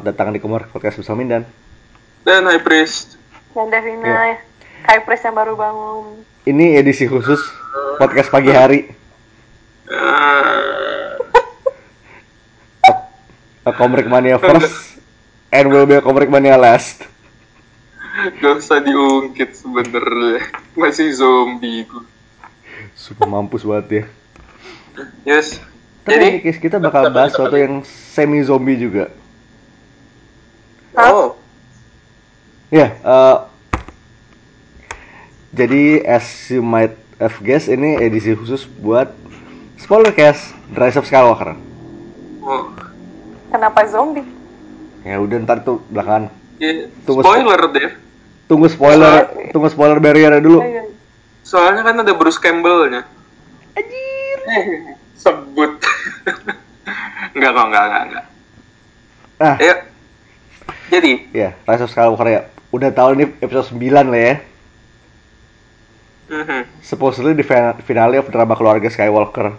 selamat datang di Kumar Podcast bersama Mindan. Dan High Priest. Dan Devina, Iya. High Priest yang baru bangun. Ini edisi khusus podcast pagi hari. A Komrik Mania first and will be a Komrik Mania last. gak usah diungkit sebenernya. Masih zombie gue. Super mampus banget ya. Yes. Tapi Jadi, kita bakal bahas sesuatu yang semi zombie juga. Oh, Ya, eh, jadi as you might have guessed ini edisi khusus buat spoiler cast Rise of Skywalker. oh. Kenapa zombie? Ya udah ntar tuh belakangan. Ya, Tunggu spoiler deh. Tunggu spoiler, Sorry. tunggu spoiler barrier dulu. Ayo. Soalnya kan ada Bruce Campbell-nya. Anjir. Eh, sebut. enggak kok, enggak, enggak, enggak. Nah, Ayo. Jadi, ya Rise of Skywalker ya. Udah tahu ini episode 9 lah ya. mhm. Supposedly di final- finale of drama keluarga Skywalker.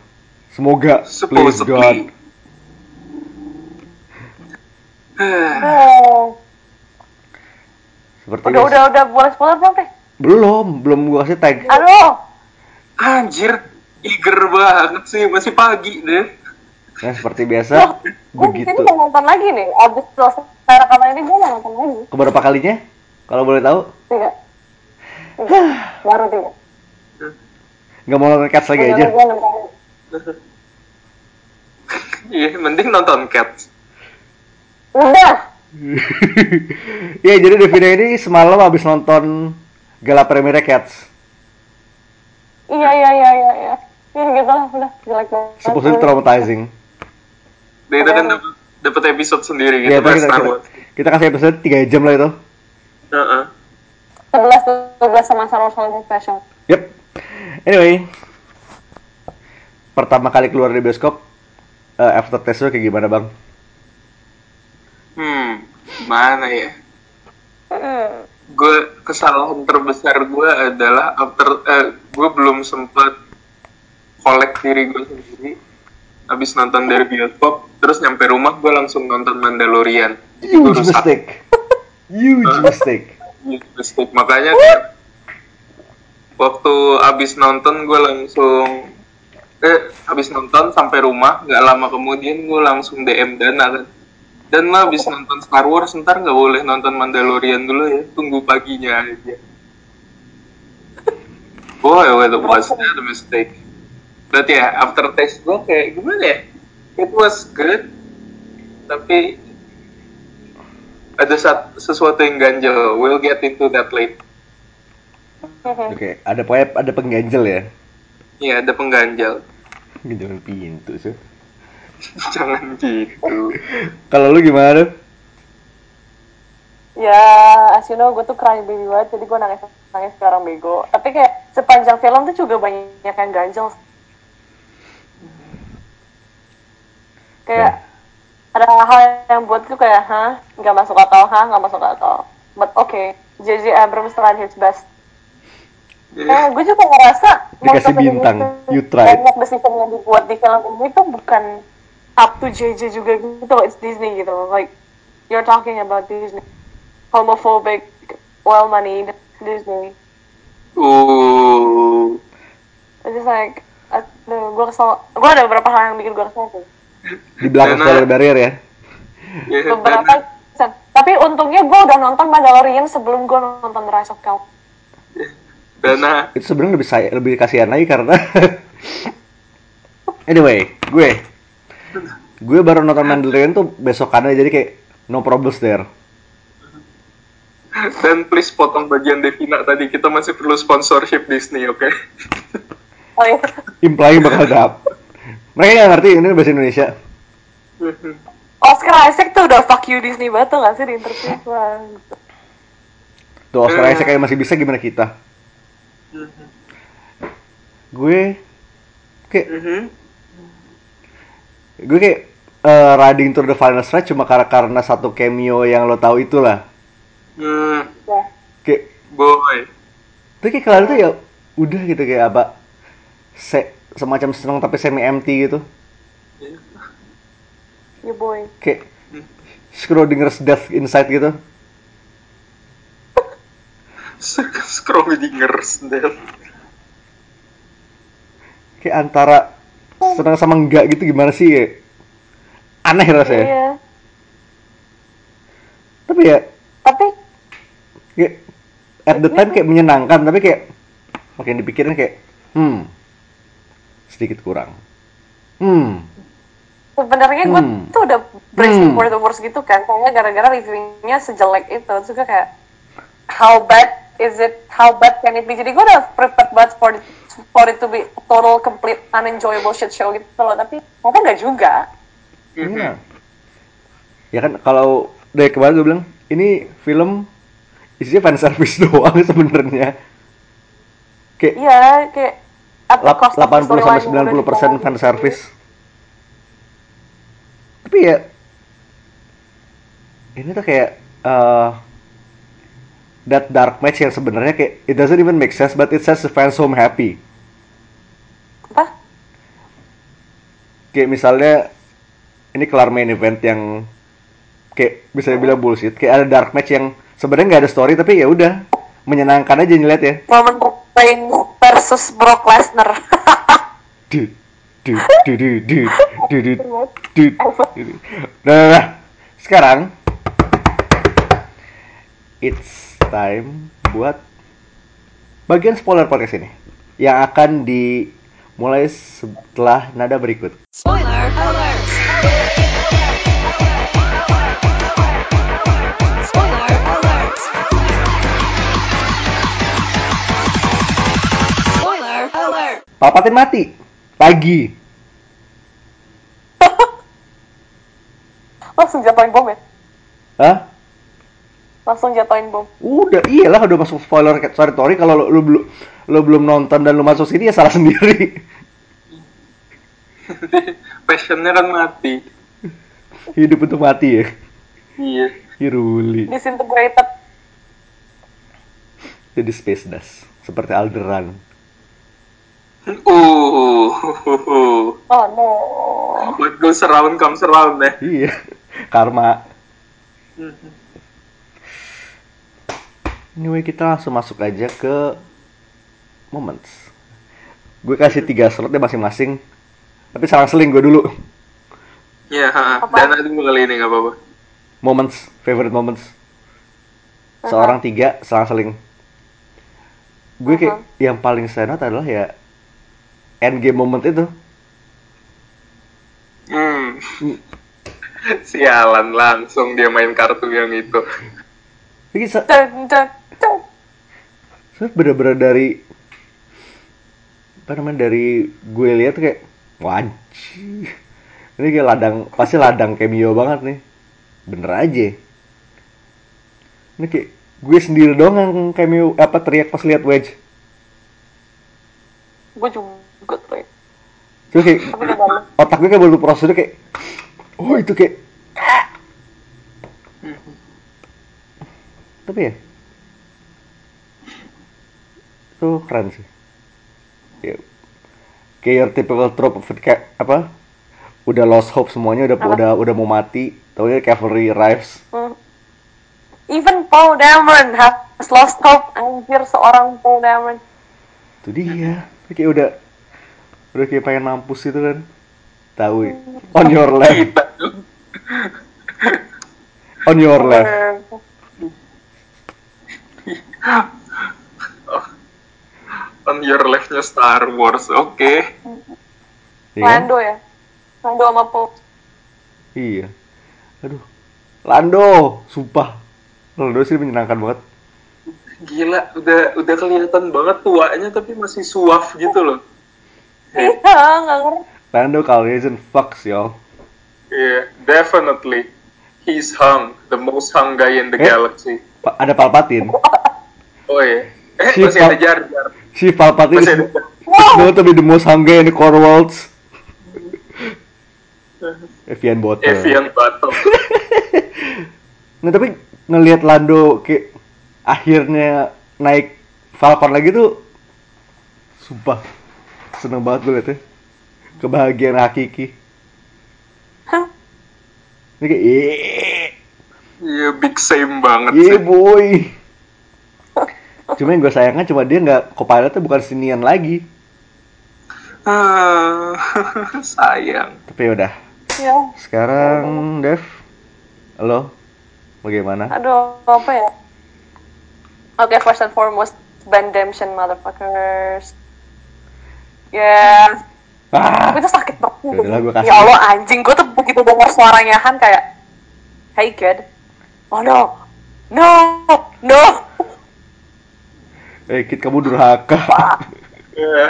Semoga, please God. supposedly. Eh, Oh, Seperti udah udah udah boleh spoiler belum teh? Belum, belum gua kasih tag. Aduh, Anjir, eager banget sih, masih pagi deh. Nah, seperti biasa, loh, gue begitu. mau nonton lagi nih. Abis selesai rekaman ini gue mau nonton lagi. Keberapa kalinya? Kalau boleh tahu? Tiga. Tiga. Baru tiga. Nggak mau nonton Cats lagi aja? Iya, mending nonton Cats. Udah. ya, jadi Devina ini semalam habis nonton gala premiere Cats. Iya iya iya iya iya. Ya gitu lah, udah jelek banget. Supposedly traumatizing. Dia itu kan dapet, dapet episode sendiri gitu, Ya, kita, Star kita, Wars. kita kasih episode 3 jam lah itu. Heeh. 11 12 sama Star Wars Holiday Special. Yep. Anyway, pertama kali keluar dari bioskop, eh, after test kayak gimana bang? Hmm, mana ya? Hmm. Gue kesalahan terbesar gue adalah after eh, gue belum sempat kolek diri gue sendiri. Habis nonton dari bioskop, terus nyampe rumah gue langsung nonton Mandalorian. Jadi Huge rusak. mistake. Huge mistake. Huge mistake. Makanya kayak waktu abis nonton gue langsung eh abis nonton sampai rumah nggak lama kemudian gue langsung DM Dana kan dan lo abis nonton Star Wars ntar nggak boleh nonton Mandalorian dulu ya tunggu paginya aja boy what was that a mistake berarti ya after taste gue kayak gimana ya it was good tapi ada sat- sesuatu yang ganjel we'll get into that later Oke, ada pokoknya ada pengganjel ya. Iya, ada pengganjal. Jangan pintu sih. Jangan gitu. Kalau lu gimana? Ya, as you know, gue tuh crying baby banget, jadi gue nangis nangis sekarang bego. Tapi kayak sepanjang film tuh juga banyak yang ganjel. Kayak ada hal yang buat tuh kayak, hah, nggak masuk akal, hah, nggak masuk akal. But okay, JJ Abrams tried his best. Kayak gue juga ngerasa Dikasih bintang, decision- you tried. Banyak decision yang dibuat di film ini tuh bukan up to JJ juga gitu, it's Disney gitu loh. Like, you're talking about Disney. Homophobic, well-moneyed Disney. Uh, It's just like, gue kesel. Gue ada beberapa hal yang bikin gue kesel tuh. Di belakang Dana- spoiler barrier ya. Beberapa, tapi untungnya gue udah nonton Mandalorian sebelum gue nonton The Rise of Cal. Dana, Itu sebenarnya lebih saya lebih kasihan lagi karena anyway, gue gue baru nonton Mandalorian tuh besokannya jadi kayak no problems there. dan please potong bagian Devina tadi kita masih perlu sponsorship Disney, oke? Oh iya. Implying bakal dap. Mereka nggak ngerti ini bahasa Indonesia. Oscar Isaac tuh udah fuck you Disney banget tuh gak sih di interview? Gitu. Tuh Oscar Isaac kayak masih bisa gimana kita? Gue kayak Mhm. gue kayak eh, riding to the final stretch cuma karena karena satu cameo yang lo tahu itulah. Hmm, Ya. Kayak boy. Tapi kayak kalian tuh ya udah gitu kayak apa se semacam seneng tapi semi empty gitu. You boy. Kayak Schrodinger's death inside gitu. Schrodinger's death. Kayak antara senang sama enggak gitu gimana sih? Kayak aneh rasanya. Iya. Tapi ya Tapi kayak at the time kayak menyenangkan tapi kayak makin dipikirin kayak hmm sedikit kurang. Hmm. sebenarnya gue Hmm. tuh udah bracing Hmm. for the worst gitu kan kayaknya gara-gara reviewnya sejelek itu terus gue kayak how bad is it how bad can it be jadi gue udah prepared banget for it, for it to be total complete unenjoyable shit show gitu loh tapi ternyata nggak juga Iya. Ya kan kalau dari kemarin gue bilang ini film isinya fan service doang sebenarnya. Kayak iya kayak the 80 sampai 90 udah persen fan service. Tapi ya ini tuh kayak uh, that dark match yang sebenarnya kayak it doesn't even make sense but it sets the fans home happy. apa Kayak misalnya ini kelar main event yang kayak bisa dibilang bullshit. Kayak ada dark match yang sebenarnya nggak ada story tapi ya udah menyenangkan aja ngeliat ya. Roman Reigns versus Brock Lesnar. Nah, nah, nah. sekarang it's time buat bagian spoiler podcast ini yang akan dimulai setelah nada berikut. Spoiler alert! Palpatine mati pagi. langsung jatuhin bom ya Hah? langsung jatuhin bom Udah, iyalah udah masuk spoiler territory kalau lu, lu, belum lu belum nonton dan lu masuk sini ya salah sendiri. Passionnya kan mati. Hidup untuk mati ya. Iya. Hiruli. disintegrated Jadi space dust seperti Alderan. Uh, oh no what goes around comes around ya. Iya. Karma. Anyway, kita langsung masuk aja ke moments. Gue kasih tiga slotnya masing-masing. Tapi selang-seling gue dulu. Iya, ha. Dana dulu kali ini nggak apa-apa. Moments, favorite moments. Seorang tiga, selang-seling. Gue kayak yang paling stand out adalah ya endgame moment itu. Hmm. Sialan langsung dia main kartu yang itu. Saya bener-bener dari apa namanya dari gue lihat kayak wajib ini kayak ladang pasti ladang cameo banget nih bener aja ini kayak gue sendiri doang yang cameo apa teriak pas lihat wedge gue juga tuh ya. terus kayak otak gue kayak baru prosedur kayak oh itu kayak tapi ya itu keren sih ya kayak your typical trope of it, kayak apa udah lost hope semuanya udah Apa? udah udah mau mati taunya cavalry arrives Hmm. Even Paul Dameron has lost hope. Anjir seorang Paul Dameron. itu dia kayak udah udah kayak pengen mampus gitu kan tahu ya on your left tuh. on your left On your leftnya Star Wars, oke. Iya kan? Lando ya. Lando sama Paul. Iya. Aduh. Lando, sumpah. Lando sih menyenangkan banget. Gila, udah udah kelihatan banget tuanya tapi masih suaf gitu loh. Iya, nggak ngerti. Lando Calrissian fucks, yo. Yeah, definitely. He's hung, the most hung guy in the Eh? galaxy. Pa- ada Palpatine. Oh iya. Eh, Si masih Pal- ada Jar Jar. Si Palpatine Masih is ada Jar. known to be the most hungry in the core worlds. Evian Bottle. Evian Bato. Nah tapi ngelihat Lando kayak akhirnya naik Falcon lagi tuh sumpah seneng banget gue liatnya kebahagiaan hakiki Hah? ini kayak. Iya big same banget Iya sih. boy. Cuma yang gue sayangkan cuma dia nggak copilotnya bukan sinian lagi. Ah, sayang. Tapi udah. Ya, Sekarang Dev, lo bagaimana? aduh, apa ya? Oke, first and foremost, Bandemption, motherfuckers. Ya, Ah, tapi itu sakit banget. Ya. Ya Allah, anjing. Gue tuh begitu denger suaranya Han kayak, Hey kid. Oh no. No. No. eh Kit kamu durhaka. Ya.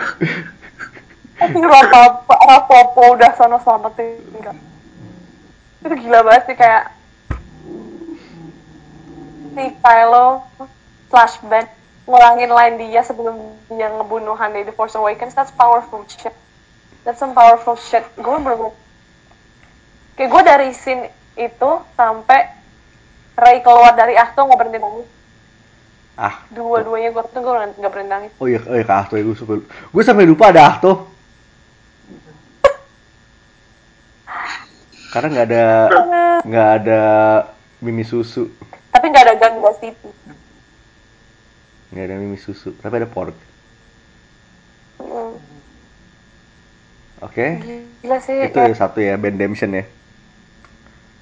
Tapi Rapa, Rapopo udah sana selamatin. Enggak. Itu gila banget sih kayak si Kylo slash Ben ngulangin line dia sebelum dia ngebunuh Han di The Force Awakens that's powerful shit. That's some powerful shit. Gue bener kayak gue dari scene itu sampai Ray keluar dari Ahto nggak berhenti nangis. Ah, dua-duanya gue tuh gue nggak berhenti nangis. Oh iya, oh iya Kak Ahto ya gue suka. Gue sampai lupa ada Ahto. Karena nggak ada nggak ada mimi susu, tapi nggak ada gang gossipy nggak ada mimi susu, tapi ada pork. Hmm, Oke, gila sih itu kayak- satu ya Bandemption ya.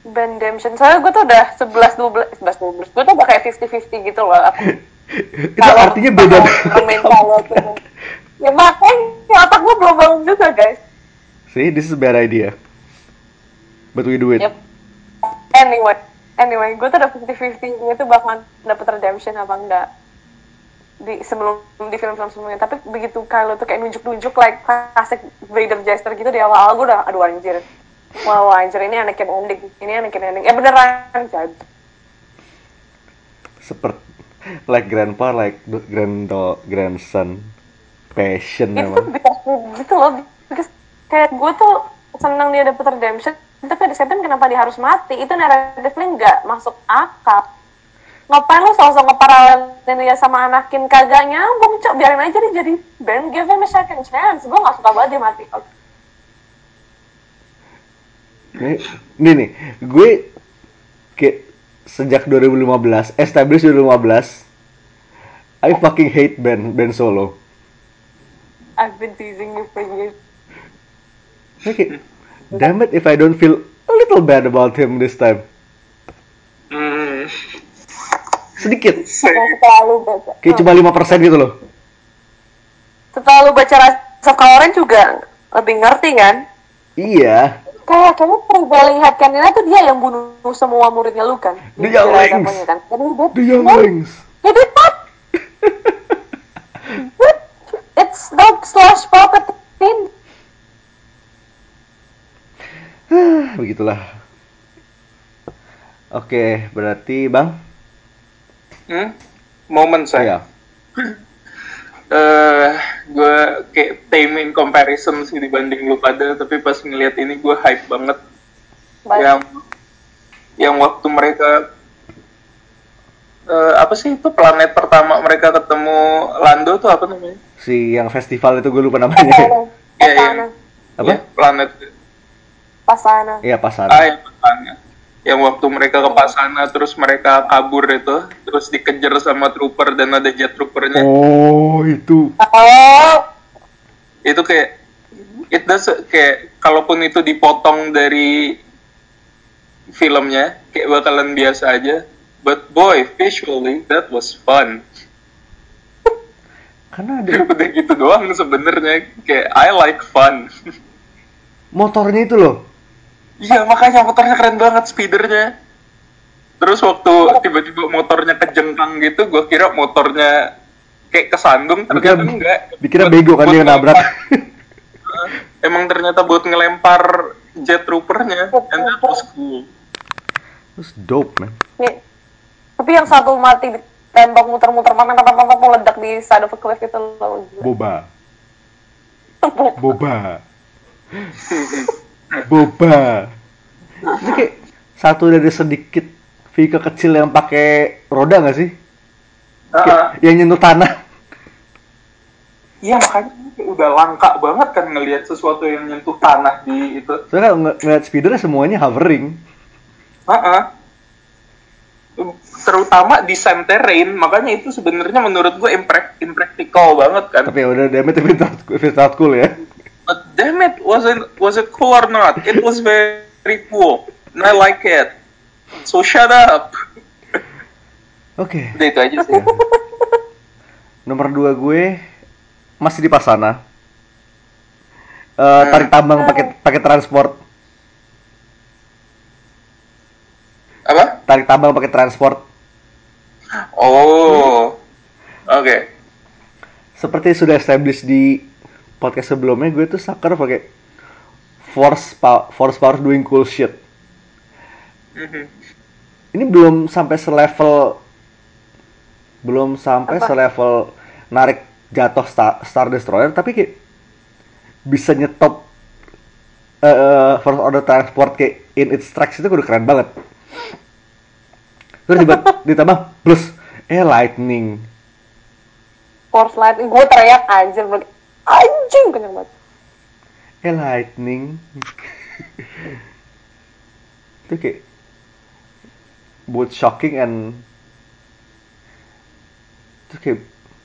Bandemption. Soalnya gue tuh udah 11 12 11 12. Gue tuh udah kayak 50-50 gitu loh. Apa, itu kalau- artinya beda kalau tuh. Ya makanya otak gue belum bangun juga guys. See, this is a bad idea. But we do it. Yep. Anyway, anyway, gue tuh udah 50-50 gue tuh bakalan dapet redemption apa enggak di sebelum di film-film sebelumnya. Tapi begitu Kylo tuh kayak nunjuk-nunjuk like klasik Vader gesture gitu di awal-awal gue udah aduh anjir. Wow anjir ini Anakin ending. Ini Anakin ending. Ya beneran jadi Seperti like grandpa, like grand grandson, passion itu emang. gitu loh because kayak gue tuh senang dia dapet redemption tapi ada seven kenapa dia harus mati? Itu naratifnya nggak masuk akal ngapain lo sosok ngeparalelin dia sama Anakin? Kagak nyambung cok. Biarin aja dia jadi Ben give him a second chance. Gue nggak suka banget dia mati. Nih, nih, nih, gue kayak sejak 2015, establish 2015, I fucking hate Ben, Ben Solo. I've been teasing you for years. Kayak, damn it if I don't feel a little bad about him this time. Hmm. Sedikit, Yang setelah lu baca kayak cuma 5% gitu loh. setelah lu baca of Kylo juga lebih ngerti kan Iya, kayak kayaknya prevailing headcanonnya tuh dia yang bunuh semua muridnya lu kan The Di Jedi Younglings. Temple-nya kan jadi dia. He did not. What? It's dog slash Palpatine. Begitulah. Oke, berarti Bang? Hmm? Momen saya. Iya. eh gue kayak tame in comparison sih dibanding lu pada tapi pas ngeliat ini gue hype banget Baik. yang yang waktu mereka eh, apa sih itu planet pertama mereka ketemu Lando tuh apa namanya? Si yang festival itu gue lupa namanya. Iya, iya. Pasana. Apa? Iya, planet Pasana. Iya, pasan. ah yang pertama. Yang waktu mereka ke Pasana terus mereka kabur itu terus dikejar sama trooper dan ada jet troopernya. Oh, itu. Oh, itu kayak it does kayak kalaupun itu dipotong dari filmnya kayak bakalan biasa aja. But boy visually that was fun. Karena ada udah gitu doang sebenarnya kayak I like fun. Motornya itu loh. Iya makanya motornya keren banget speedernya terus waktu tiba-tiba motornya kejengkang gitu gue kira motornya kayak kesandung Dikira, ternyata enggak dikira Buat- bego kan dia nabrak. emang ternyata buat ngelempar jet troopernya and that was cool Terus dope, man. nih. Tapi yang satu mati ditembak muter-muter mana meledak di side of a cliff itu loh. Boba. Boba. Boba. Ini kayak satu dari sedikit vehicle kecil yang pakai roda nggak sih? Ah, Kayak yang nyentuh tanah. Iya makanya udah langka banget kan ngelihat sesuatu yang nyentuh tanah di itu. Soalnya kalau ng- ngeliat speedernya semuanya hovering. Heeh. terutama di sand terrain makanya itu sebenarnya menurut gue imprac- impractical banget kan Tapi ya udah damn it if it's not, if it's not cool ya. But damn it was it was it cool or not it was very cool and I like it so shut up Oke. udah itu aja sih Ya. Nomor dua gue masih di Pasana. Eh, tarik tambang pakai pakai transport. apa Tarik tambang pakai transport. oh oke Seperti sudah established di podcast sebelumnya, gue tuh sucker pakai force power, force power doing cool shit. Mhm. Ini belum sampai selevel belum sampai Apa? selevel narik jatuh Star, Star Destroyer tapi kayak bisa nyetop eh eh, first order transport kayak in its tracks itu udah keren banget. Terus ditambah, ditambah plus eh lightning. Force lightning, gue teriak anjir. Anjing kenyang banget. Eh lightning. itu kayak both shocking and itu kayak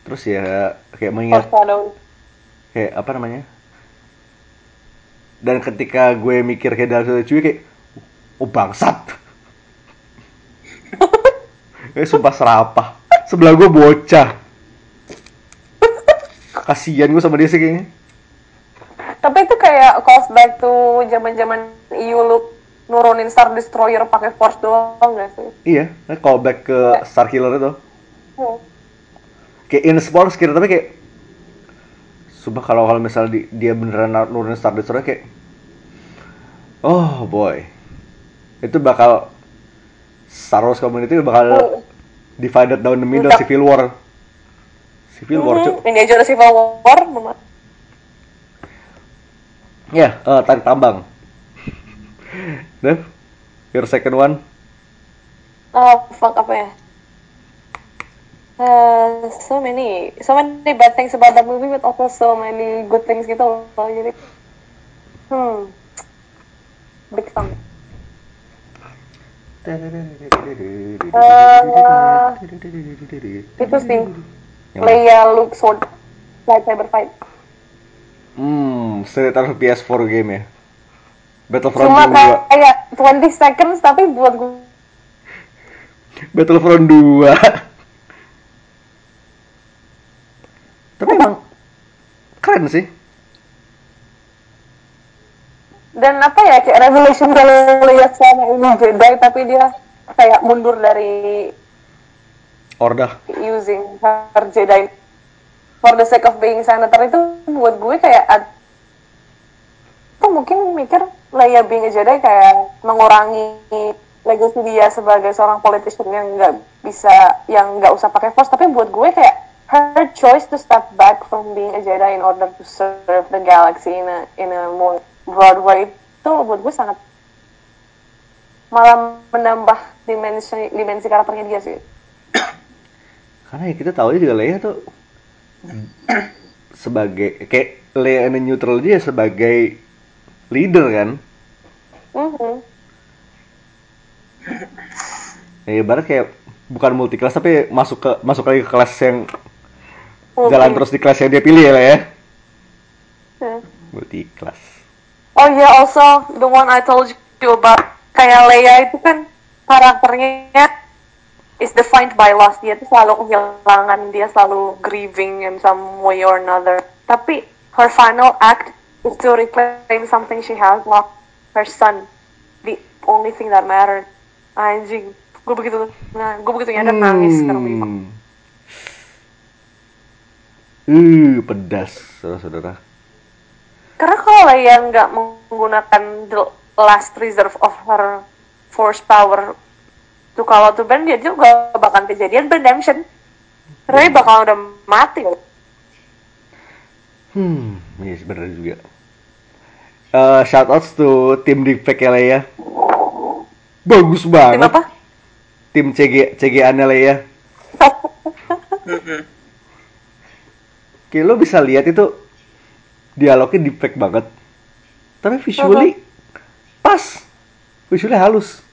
terus ya kayak mengingat kayak apa namanya? Dan ketika gue mikir kayak dalam satu cuy kayak oh bangsat. Eh sumpah serapah. Sebelah gue bocah kasihan gue sama dia sih kayaknya Tapi itu kayak calls back to zaman-zaman EU lu nurunin Star Destroyer pakai force doang gak sih? iya nah, call back ke Star Killer itu Hmm. kayak in sport kira tapi kayak sumpah kalau kalau misalnya di- dia beneran nurunin Star Destroyer kayak oh boy itu bakal Star Wars community bakal Hmm. divided down the middle. Civil War Civil War Hmm, cuk Ini aja udah Civil War, ya eh, tarik tambang Dev your second one Oh, fuck apa ya? Uh, so many, so many bad things about that movie, but also so many good things gitu loh. Jadi, hmm, big fun. Itu sih? Leia Luke Sword lightsaber fight. hmm straight out of PS4 game ya. Battlefront Cuma 2 kayak 20 seconds, tapi buat gue Battlefront 2 tapi emang keren sih. Dan apa ya kayak revelation kalau lihat selama ini Jedi tapi dia kayak mundur dari Ordah using her Jedi for the sake of being senator itu buat gue kayak tuh mungkin mikir Leia being a Jedi kayak mengurangi legacy dia sebagai seorang politician yang nggak bisa yang nggak usah pakai force. Tapi buat gue kayak her choice to step back from being a Jedi in order to serve the galaxy in a in a more broad way itu buat gue sangat malah menambah dimensi dimensi karakternya dia sih karena ya kita tahu juga Leia tuh sebagai kayak Leia in a neutral dia sebagai leader kan Mhm. ya ibarat kayak bukan multi kelas tapi masuk ke masuk lagi ke kelas yang Multi. jalan terus di kelas yang dia pilih ya lah ya Hmm. multi kelas Oh iya, also the one I told you about kayak Leia itu kan karakternya is defined by loss. Dia tuh selalu kehilangan, dia selalu grieving in some way or another. Tapi her final act is to reclaim something she has lost, her son, the only thing that mattered. Anjing, gue begitu, nah, gue begitu nyadar nangis sekarang ini. Hmm. Uh, pedas, saudara-saudara. Karena kalau Leia nggak menggunakan the last reserve of her force power to kalau to burn dia juga bakal kejadian redemption. Karena dia bakal udah mati. Hmm, iya yes, bener juga. Eh shoutouts to tim Deepfake ya. Bagus banget. Tim apa? Tim CG CG Leia. Mhm. Kayak lo bisa lihat itu dialognya deepfake banget. Tapi visually pas. Visually halus.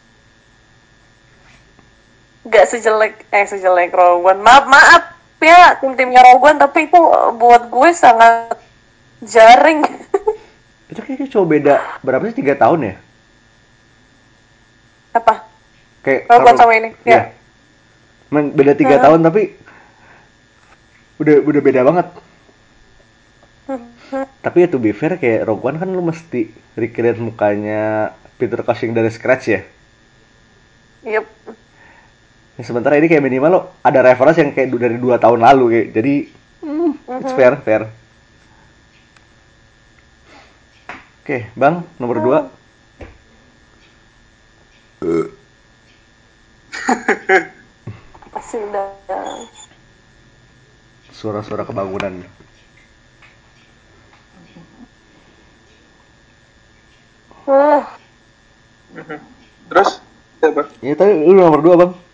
Nggak sejelek eh sejelek Rogue One. Maaf maaf ya tim timnya Rogue One tapi itu buat gue sangat jaring. Itu kayaknya cuma beda berapa sih tiga tahun ya? Apa? Kayak Rogue One kalau- sama ini, Iya. ya. Men, beda tiga Heeh. tahun tapi udah udah beda banget. Tapi ya to be fair kayak Rogue One kan lu mesti recreate mukanya Peter Cushing dari scratch ya. Yup. Ya, sementara ini kayak minimal lo ada reference yang kayak dari dua tahun lalu kayak jadi hmm, it's fair fair. Oke, Bang, nomor dua. Pasti udah. Suara-suara kebangunan. Uh, Terus siapa? Ya tadi lu nomor dua, Bang.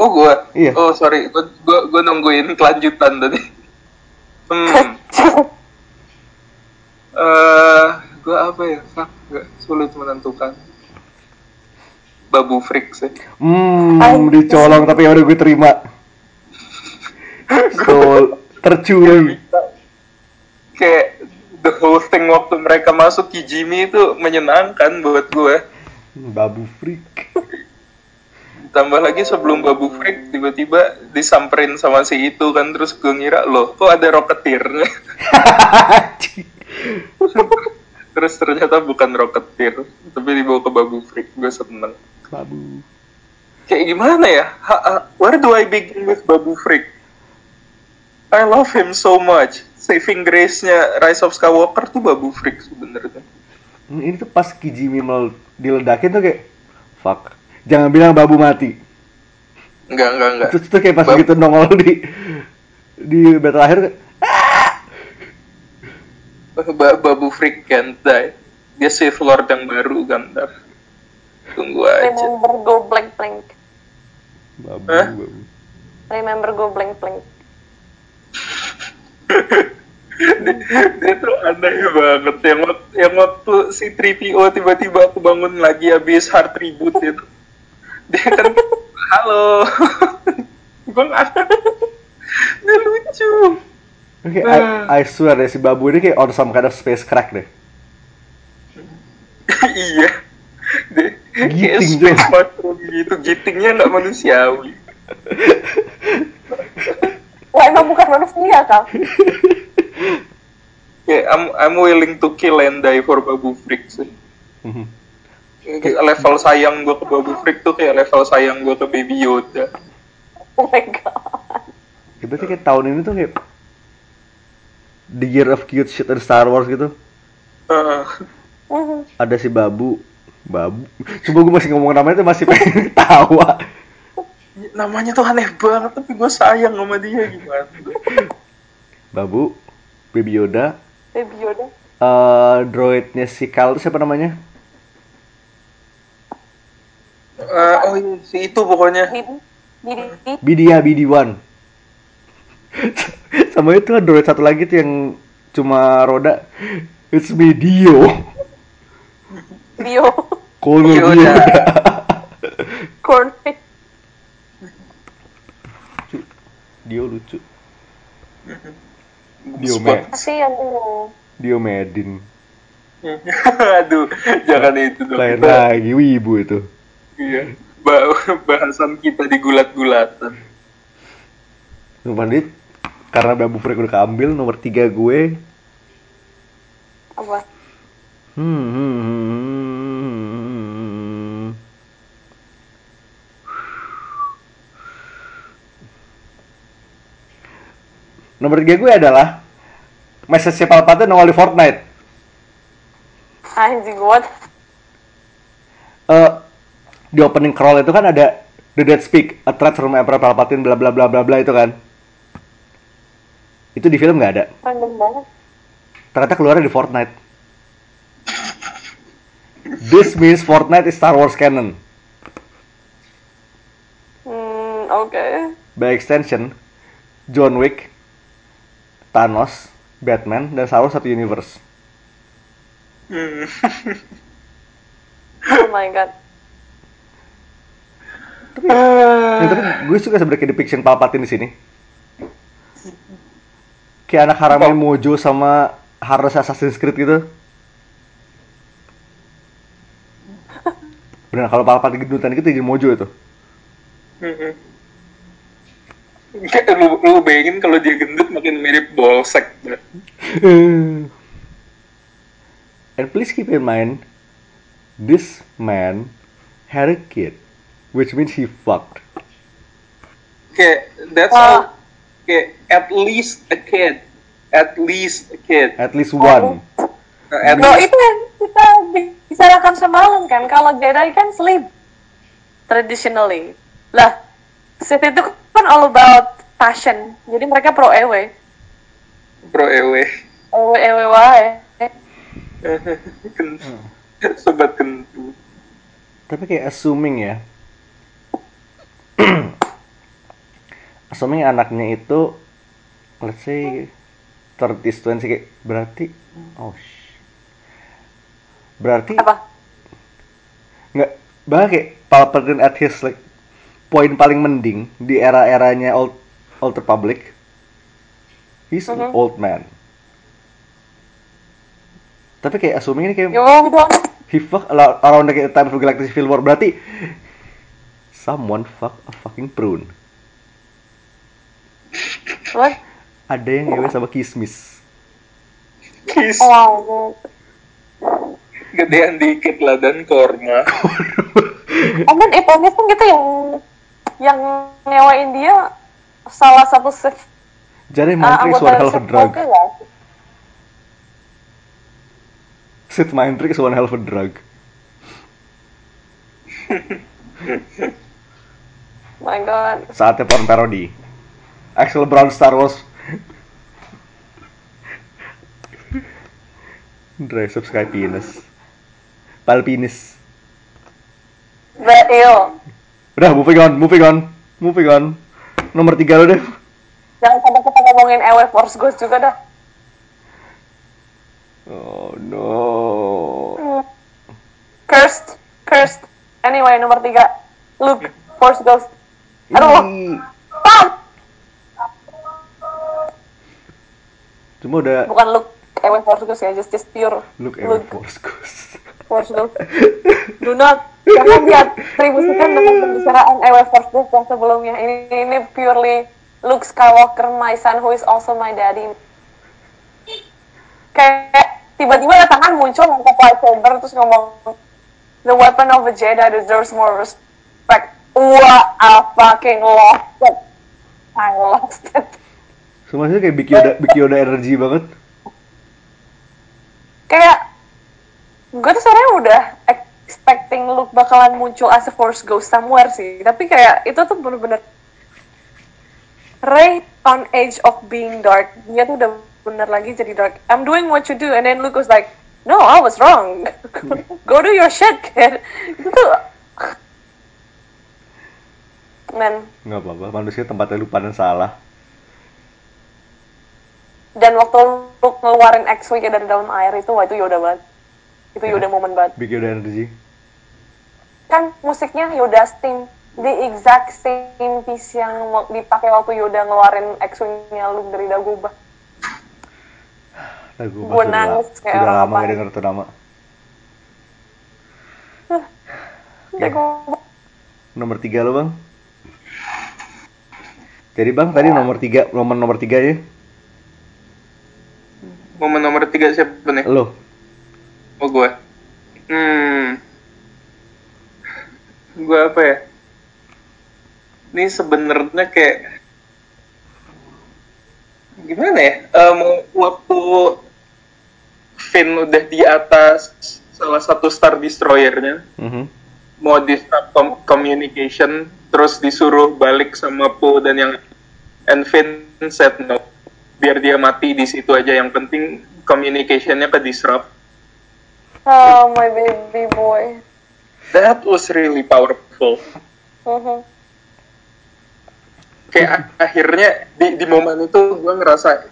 Oh gua. Iya. Oh sorry, gua, gua, gua nungguin kelanjutan tadi. Hmm. Eh, gua apa ya? Fuck, gak sulit menentukan. Babu freak sih. Hmm, dicolong tapi ya udah gue terima. So, tercuri. Kayak the whole thing waktu mereka masuk Kijimi itu menyenangkan buat gue. Babu freak. Tambah lagi sebelum Babu freak tiba-tiba disamperin sama si itu kan terus gue ngira loh kok ada rocketeer terus ternyata bukan rocketeer tapi dibawa ke Babu freak gue seneng. Babu. kayak gimana ya? Ha- ha- where do I begin with Babu freak I love him so much. Saving grace-nya Rise of Skywalker tuh Babu freak sebenarnya. Hmm, Ini tuh pas Kijimi mau diledakin tuh kayak fuck. Jangan bilang babu mati. enggak enggak enggak Terus tuh kayak pas Bab- gitu nongol di di battle akhir Ba- Babu freak can't die dia Sith Lord yang baru Gandar tunggu aja remember go blank blank. babu, Hah? babu. Remember go blank blank. dia tuh aneh banget yang waktu, yang waktu si 3PO tiba-tiba aku bangun lagi habis hard reboot itu dia kan halo. Gue nggak dia lucu. Oke, I, I swear deh si babu ini kayak on some kind of space crack deh. iya. Dia kayak Giting space mushroom gitu. Gitingnya nggak manusiawi. Wah emang bukan manusia kak. kayak I'm, I'm willing to kill and die for Babu Freak sih. Mhm. Kayak level sayang gue ke Babu Freak tuh kayak level sayang gue ke Baby Yoda Oh my god. Ya, berarti kayak tahun ini tuh kayak the year of cute shit in Star Wars gitu. Heeh. Mhm. Ada si babu, babu. Coba gue masih ngomong namanya tuh masih pengen ketawa. namanya tuh aneh banget tapi gue sayang sama dia gimana Babu, Baby Yoda, Baby Yoda. eh droidnya si Kal siapa namanya? Eh, oh iya si itu pokoknya Didi. Didi. Bidia BD1. Sama itu ada droid satu lagi tuh yang cuma roda. It's me Dio. Dio. Kono. Dio. Corny. Dio lucu. Dio Spot. Med. Dio Medin. aduh jangan itu dong Lain lagi wibu itu. Iya Ba- bahasan kita di gulat-gulatan Sumpah dit, karena Babu Freak udah keambil nomor tiga gue. Apa? Hmm, hmm, hmm, hmm. Nomor tiga gue adalah message Palpatine nongol di Fortnite. Anjing what? Eh, di opening crawl itu kan ada The Dead Speak, a threat from Emperor Palpatine, bla bla bla bla bla itu kan. Itu di film nggak ada. Random banget. Ternyata keluarnya di Fortnite. This means Fortnite is Star Wars canon. Hmm, oke. By extension, John Wick, Thanos, Batman, dan Star Wars satu universe. Hmm. Oh my god. Tapi gue suka sebenarnya depiction Palpatine di sini. Kayak anak haramnya Mojo sama Harus Assassin's Creed gitu. Benar kalau Palpatine gendutan gitu jadi Mojo itu. Lu, lu bayangin kalau dia gendut makin mirip Bolsek. And please keep in mind, this man had a kid, which means he fucked. Kayak that's Ah. all. Kayak at least a kid. At least a kid. At least one. Uh, at No, least itu yang kita bicarakan semalam kan. Kalau Jedi kan sleep traditionally. Lah, Sith itu kan all about passion. Jadi mereka pro EW. Bro Ewe. EW EW wae. Sobat kentut. Tapi kayak assuming ya. Assuming anaknya itu let's say 30 20 kayak berarti oh sh- berarti Apa? nggak bahkan kayak Palpatine at his like poin paling mending di era-eranya old old republic he's an Mhm. old man tapi kayak assuming ini kayak Yo, he fuck around the time of Galactic Civil War berarti someone fuck a fucking prune What? ada yang ngewe sama kismis Kiss. Oh, wow. Gedean dikit lah dan korma. Mean, if anything gitu yang yang nyewain dia salah satu Sith jadi uh, mind trick is one hell of a drug ya. Sith mind trick is one hell of a drug My God. saatnya porn parody Axel Brown Star Wars Drive subscribe penis Pal penis But ew. Udah moving on, moving on, moving on Nomor tiga lo deh Jangan sampai kita ngomongin EW Force Ghost juga dah. Oh no Cursed. Cursed. Anyway, nomor tiga. Luke. Force Ghost. Aduh Ah! Cuma udah Bukan Luke. EW Force Ghost ya. Just, just pure. Look Luke goes Force Ghost. Do not. Jangan diatribusikan dengan pembicaraan EW Force Ghost yang sebelumnya. Ini, ini purely Luke Skywalker, my son who is also my daddy. Kayak tiba-tiba ada tangan muncul angkat lightsaber terus ngomong The weapon of a Jedi deserves more respect. Wah, I fucking lost it. I lost it. Semuanya kayak Big Yoda, Big Yoda energy banget Kayak gue tuh sebenarnya udah expecting Luke bakalan muncul as a Force Ghost somewhere sih. Tapi kayak itu tuh bener-bener Rey on edge of being dark. Dia tuh udah bener lagi jadi dark. I'm doing what you do, and then Luke was like, No, I was wrong. Go do your shit, kid. Itu tuh Man, nggak apa-apa manusia tempatnya lupa dan salah dan waktu Luke ngeluarin X-Wing dari dalam air itu, wah itu Yoda banget. Itu Ya. Yoda moment banget. Big Yoda energy kan musiknya Yoda's theme the exact same piece yang dipakai waktu Yoda ngeluarin X-Wing-nya Luke dari Dagobah. Gua sudah, nangis kayak orang lama gak denger tuh nama Dagobah. nomor tiga lo bang jadi bang tadi nomor tiga nomor nomor tiga ya Momen nomor tiga siapa nih? lo Oh gue. Hmm. Gue apa ya? Ini sebenarnya kayak gimana ya? Em, waktu Finn udah di atas salah satu star destroyernya, Mhm. mau disrupt com- communication, terus disuruh balik sama Poe dan yang and Finn said no, biar dia mati di situ aja. Yang penting communicationnya ke disrupt. Oh, my baby boy. That was really powerful. Mhm. Kayak akhirnya di di momen itu gue ngerasa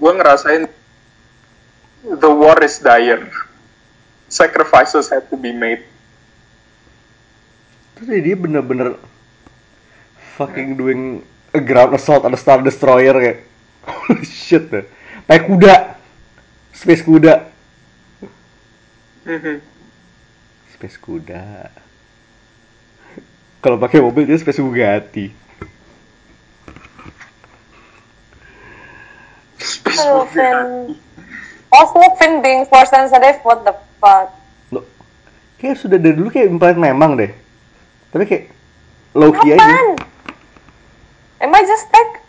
gue ngerasain the war is dire. Sacrifices had to be made. terus dia bener-bener fucking doing a ground assault on a star destroyer kayak holy shit deh pakai kuda space kuda space kuda kalau pakai mobil dia space Bugatti Space Movie. Finn. Also, Finn being force sensitive, what the fuck? Loh, kayak sudah dari dulu kayak implant memang deh tapi kayak low key aja Kapan? Am I just like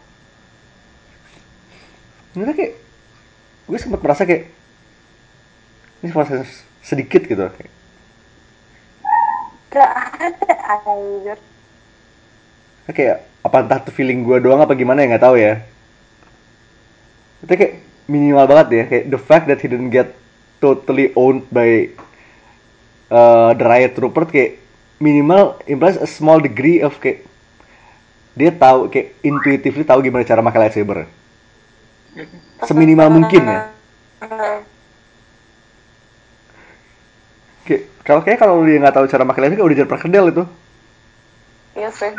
Sebenernya kayak gue sempat merasa kayak ini proses sedikit gitu. Kayak gak ada anjir? kayak apa entah tuh feeling gue doang apa gimana ya nggak tahu ya. Itu kayak minimal banget ya kayak the fact that he didn't get totally owned by uh, the riot trooper kayak minimal implies a small degree of kayak dia tahu kayak intuitively tahu gimana cara pakai lightsaber seminimal mungkin ya kayak kalau kayak kalau dia nggak tahu cara pakai lightsaber kayak udah jadi perkedel itu Iya sih.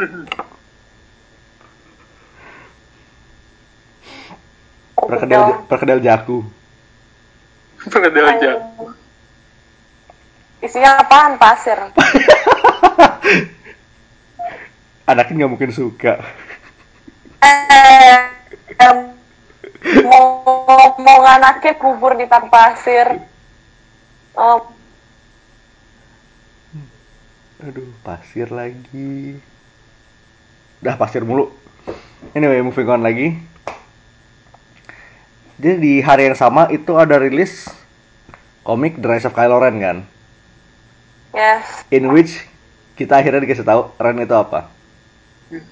perkedel perkedel jaku Perkedel aja. Isinya apaan? Pasir. anaknya nggak mungkin suka Eh, mau mau anaknya kubur di tanah pasir. Oh, Aduh, pasir lagi. Udah pasir mulu. Anyway, moving on lagi. Jadi di hari yang sama itu ada rilis komik The Rise of Kylo Ren kan, yes. in which kita akhirnya dikasih tahu Ren itu apa.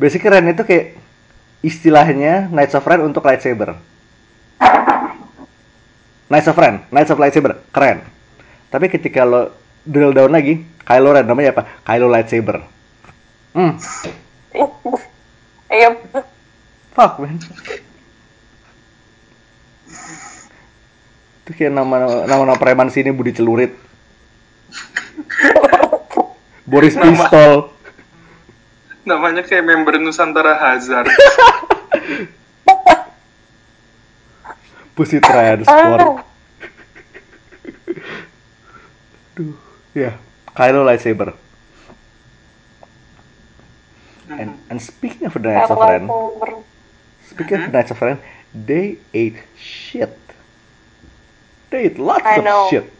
Basically Ren itu kayak istilahnya Knights of Ren untuk lightsaber. Knights of Ren, Knights of Lightsaber, keren. Tapi ketika lo drill down lagi, Kylo Ren namanya apa? Kylo Lightsaber. Hmm, Iya. fuck man. Itu kayak nama nama nama preman sini Budi Celurit. Boris Nama- Pistol. Namanya kayak member Nusantara Hazard. Pussy Transport. Duh, ya, Kylo lightsaber. And, and speaking of the Knights of Ren, speaking of the Knights of Ren, they ate shit. They ate lots I of know. shit.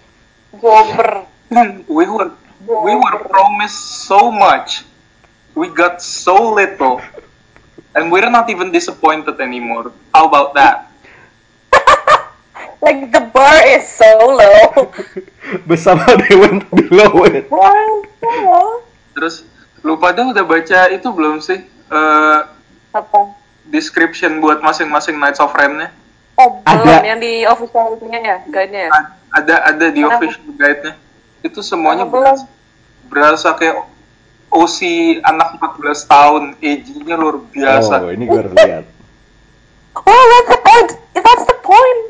Gober. we were we were promised so much. We got so little. And we're not even disappointed anymore. How about that? Like the bar is so low. Somehow they went below it. Terus lu pada udah baca itu belum sih? Eh, Apa? description buat masing-masing Knights of Ren-nya? Oh, belum Ada. yang di official itunya ya, guide-nya ya? Ada ada di official guide-nya. Itu semuanya Oh, belum. berasa, berasa kayak OC anak 14 tahun, age-nya luar biasa. Oh, ini gue harus lihat. Oh, that's the point. That's the point.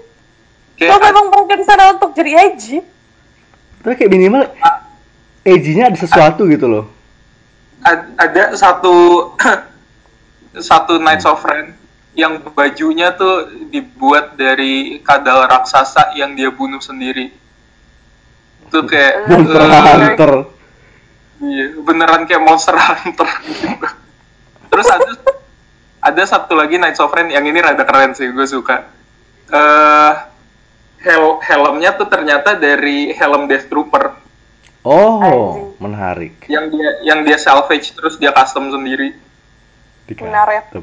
Kayak Lo memang mungkin sana untuk jadi edgy. Tapi kayak minimal edgy-nya ada sesuatu gitu loh. ad- ada satu satu Knights of Ren yang bajunya tuh dibuat dari kadal raksasa yang dia bunuh sendiri. Itu kayak Monster eh, Hunter. Iya, beneran kayak Monster Hunter gitu. Terus ada ada satu lagi Knights of Ren yang ini rada keren sih, gue suka. Eh hel helmnya tuh ternyata dari helm Death Trooper Oh, menarik. yang dia yang dia salvage terus dia custom sendiri. Di Menarik.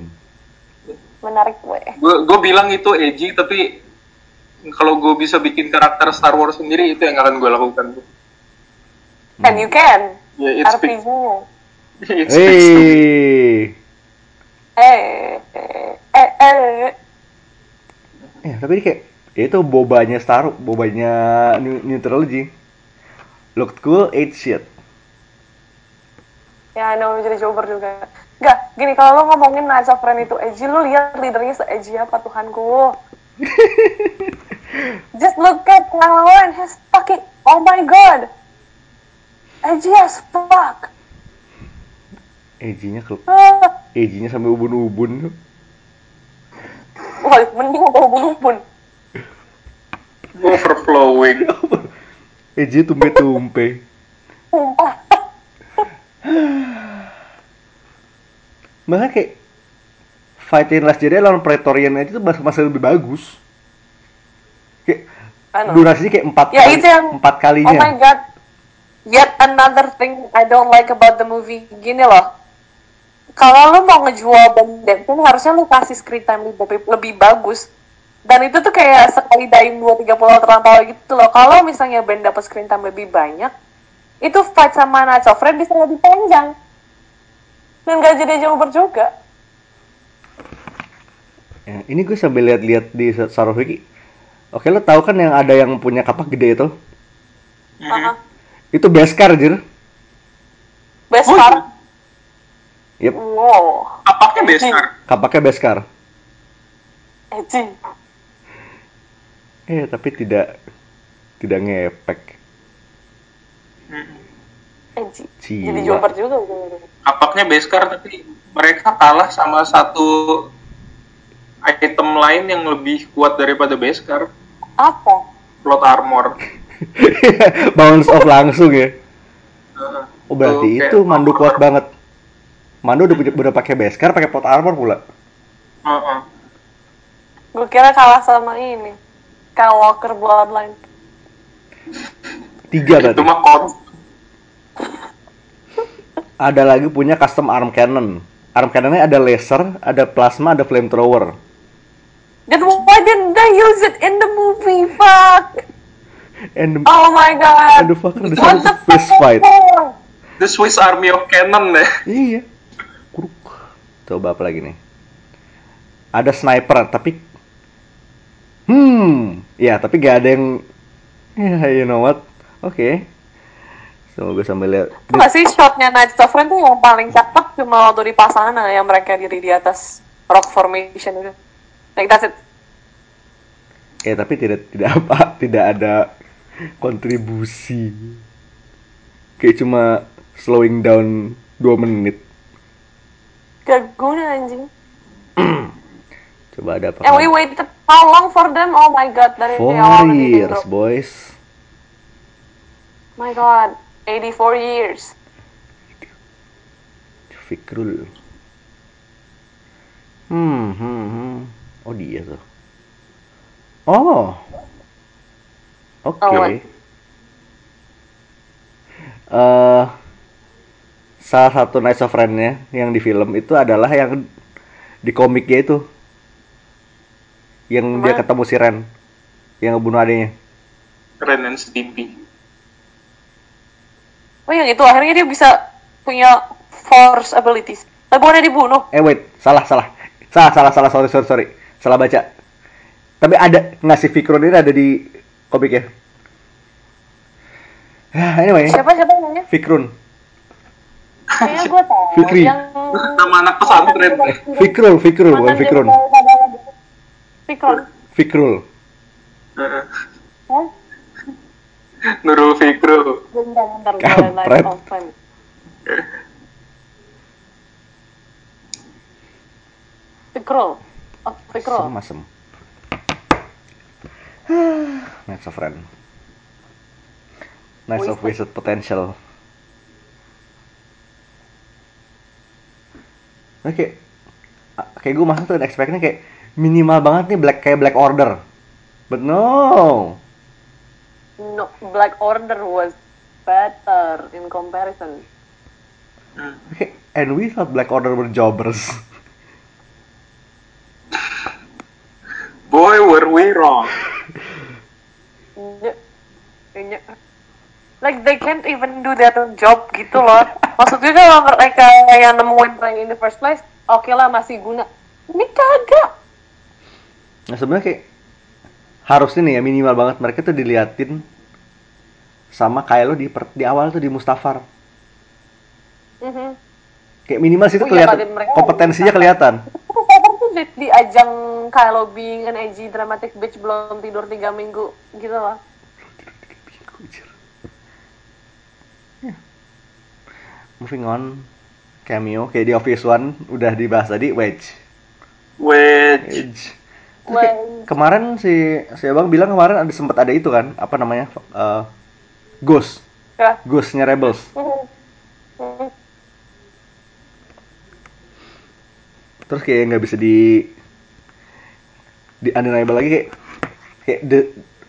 Menarik gue. gue gue bilang itu edgy tapi kalau gue bisa bikin karakter Star Wars sendiri itu yang akan gue lakukan And you can. Ya it RPG-nya. it speaks to me. Hey. Eh, eh, eh. Ya, tapi ini kayak ya itu bobanya Star bobanya New, New Trilogy. Looked cool, ate shit. Ya, I know, jadi jober juga. Enggak, gini, kalau lo ngomongin Knights of Ren itu edgy, lu lihat leadernya se-edgy apa, Tuhanku. Just look at Kylo Ren, he's fucking, oh my god. Edgy as fuck. Edgy-nya ke Ah, edgy-nya sampai ubun-ubun. wah, mending apa ubun-ubun. Overflowing. Edgy tumpe-tumpe. Bahkan kayak Fight in Last Jedi lawan Praetorian aja tuh mas- masih lebih bagus. Kayak durasinya kayak empat Ya, kali, itu yang- empat Oh kalinya. my god. Yet another thing I don't like about the movie. Gini loh. Kalau lu mau ngejual Ben Denton, harusnya lu kasih screen time lebih, lebih bagus. Dan itu tuh kayak sekali daim 2-3 pulau terlampau gitu loh. Kalau misalnya Ben dapat screen time lebih banyak, itu fight sama Nacho Fred bisa lebih panjang. Dan gak jadi jauh juga. Ya, ini gue sambil lihat-lihat di Saroviki. Oke, lo tahu kan yang ada yang punya kapak gede itu? Uh-huh. Itu Beskar, jir. Best Oh, part. Yep, Wow. Apaknya Beskar? kapaknya Beskar. Edgy. Eh, tapi tidak tidak ngepek. Edgy. Jiwa. Jadi jumper juga. udah. Apaknya Beskar tapi mereka kalah sama satu item lain yang lebih kuat daripada Beskar. Apa? Plot armor. Bounce off langsung ya. Heeh. Oh, berarti kayak itu Mandu kuat armor. banget. Mandu udah punya- udah pakai Beskar, pakai pot armor pula. Heeh. Gue kira kalah sama ini. Kyle Walker Bloodline. Tiga Itu berarti. mah kot. Ada lagi punya custom arm cannon. Arm cannonnya ada laser, ada plasma, ada flamethrower. Then why didn't they use it in the movie? Fuck! And the, Oh my god! and the fucker the What the fist fuck? fight. The Swiss Army of Cannon ya. Iya. Kuruk. Coba apa lagi nih? Ada sniper, tapi hmm, ya tapi gak ada yang ya you know what? Oke. So gue sambil lihat. Itu nggak sih shotnya Night of Rain tuh yang paling cakep cuma waktu di pasangan yang mereka diri di atas rock formation itu. Like that's it. Ya tapi tidak tidak apa, tidak ada kontribusi. Kayak cuma slowing down 2 menit. Gak guna anjing. Coba ada apa? And we waited how long for them? Oh my god, dari Four years, boys. My god, 84 years. Fikrul. Hmm, hmm, hmm. Oh dia tuh. Oh. Oke. Oh, what? Eh, salah satu Knights of Ren-nya yang di film itu adalah yang di komiknya itu. Yang dia ketemu si Ren. Yang ngebunuh adanya. Ren and Stimpy. Oh yang itu akhirnya dia bisa punya force abilities. Tapi bukannya dibunuh. Eh wait, salah salah. Salah salah salah sorry sorry sorry. Salah baca. Tapi ada ngasih Fikron ini ada di komiknya. Ya, anyway, Siapa siapa namanya? Fikrun. Kayaknya gue tahu. Fikri. Yang Nama anak pesantren. Fikrul, Fikrul, bukan Fikrun. Fikron. Fikrul. Nurul Fikru. Bentar, bentar, Kampret. Fikrul. Oh, Fikrul. Sama sem. Knights of Knights of Wasted Potential. Nah, kayak kayak gue masuk tuh expect-nya kayak minimal banget nih black kayak Black Order. But no. No, Black Order was better in comparison. Okay, and we thought Black Order were jobbers. Boy, were we wrong. Like they can't even do their own job gitu loh. Maksudnya kalau mereka yang nemuin Ray in the first place, oke lah masih guna. Ini kagak. Nah sebenarnya kayak harusnya nih ya minimal banget mereka tuh diliatin sama kayak lo di per- di awal tuh di Mustafar. Mhm. Kayak minimal situ Oh iya, kelihatan pada mereka kompetensinya kelihatan. Tuh di, di ajang Kylo being an edgy dramatic bitch belum tidur tiga minggu gitu loh. Ya. Moving on. cameo kayak di Office One udah dibahas tadi Wedge. Wedge. Wedge. Wedge. kemarin si si abang bilang kemarin ada sempat ada itu kan apa namanya eh, Ghost Ya. Ghostnya Rebels. Mhm. Mhm. Terus kayak nggak bisa di di undeniable lagi kayak kayak the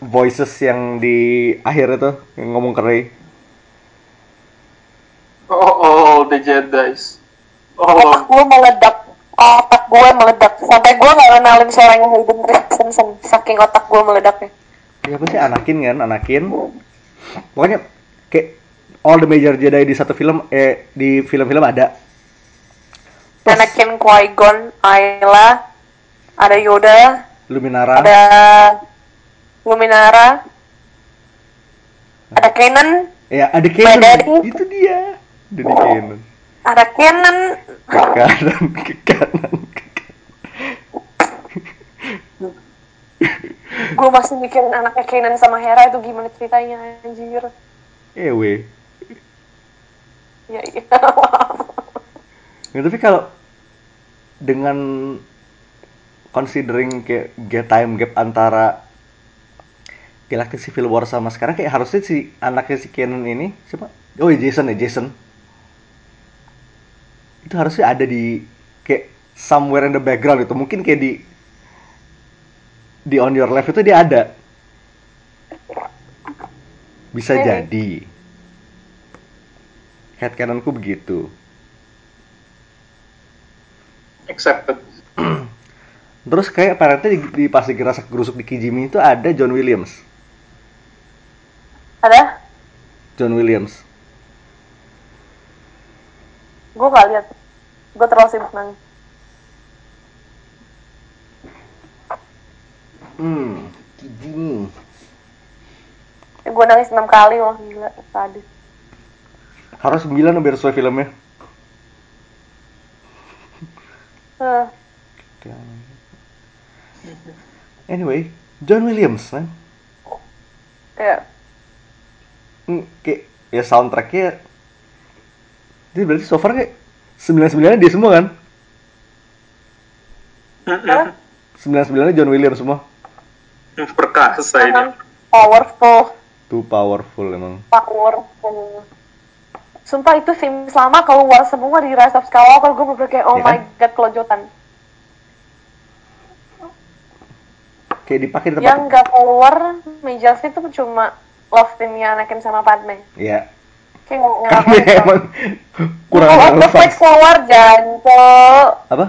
voices yang di akhir itu yang ngomong ke Rey. Oh, oh, the Jedi's. Otak Oh, gue meledak. Otak gue meledak. Sampai gue nggak kenalin suaranya Hayden Christensen. Saking otak gue meledaknya. Ya apa sih Anakin kan, Anakin. Pokoknya kayak all the major Jedi di satu film eh di film-film ada. Plus Anakin, Qui-Gon, Ayla, ada Yoda, Luminara. ada Luminara, ada Kanan, Ya, ada Kanan. Itu dia. Daddy Kanan. ada Kanan. Ke kanan, ke kanan, ke kanan. Gue masih mikirin anaknya Kanan sama Hera itu gimana ceritanya anjir. Ewe. Ya iya. Ya, tapi kalau dengan considering kayak gap time gap antara Galactic Civil War sama sekarang kayak harusnya si anaknya si Kenan ini siapa? Oh ya Jason ya Jason. Itu harusnya ada di kayak somewhere in the background itu mungkin kayak di di on your left itu dia ada. Bisa Maybe. jadi. Headcanonku begitu. accepted. Terus kayak apparently di, di pas lagi rasa gerusuk di Kijimi itu ada John Williams. ada? John Williams. Gue gak lihat. Gue terlalu sibuk nangis. Hmm, Kijimi. Gue nangis enam kali loh gila tadi. Harus 9 biar sesuai filmnya. Eh, Anyway, John Williams kan. ya. Hmm, kayak ya soundtracknya jadi berarti so far kayak 99 dia semua kan? Hah? 99 John Williams semua. Perkasa ini. Emang powerful, Too powerful emang. powerful. Sumpah itu film selama keluar semua di Rise of Skywalker gue bener kayak oh my kan? god kelojotan. Kayak dipakai di tempat. Yang nggak keluar Major itu cuma love teamnya Anakin sama Padme. Iya. Nggak- emang kurang Duel of the. Fates keluar janco. Apa?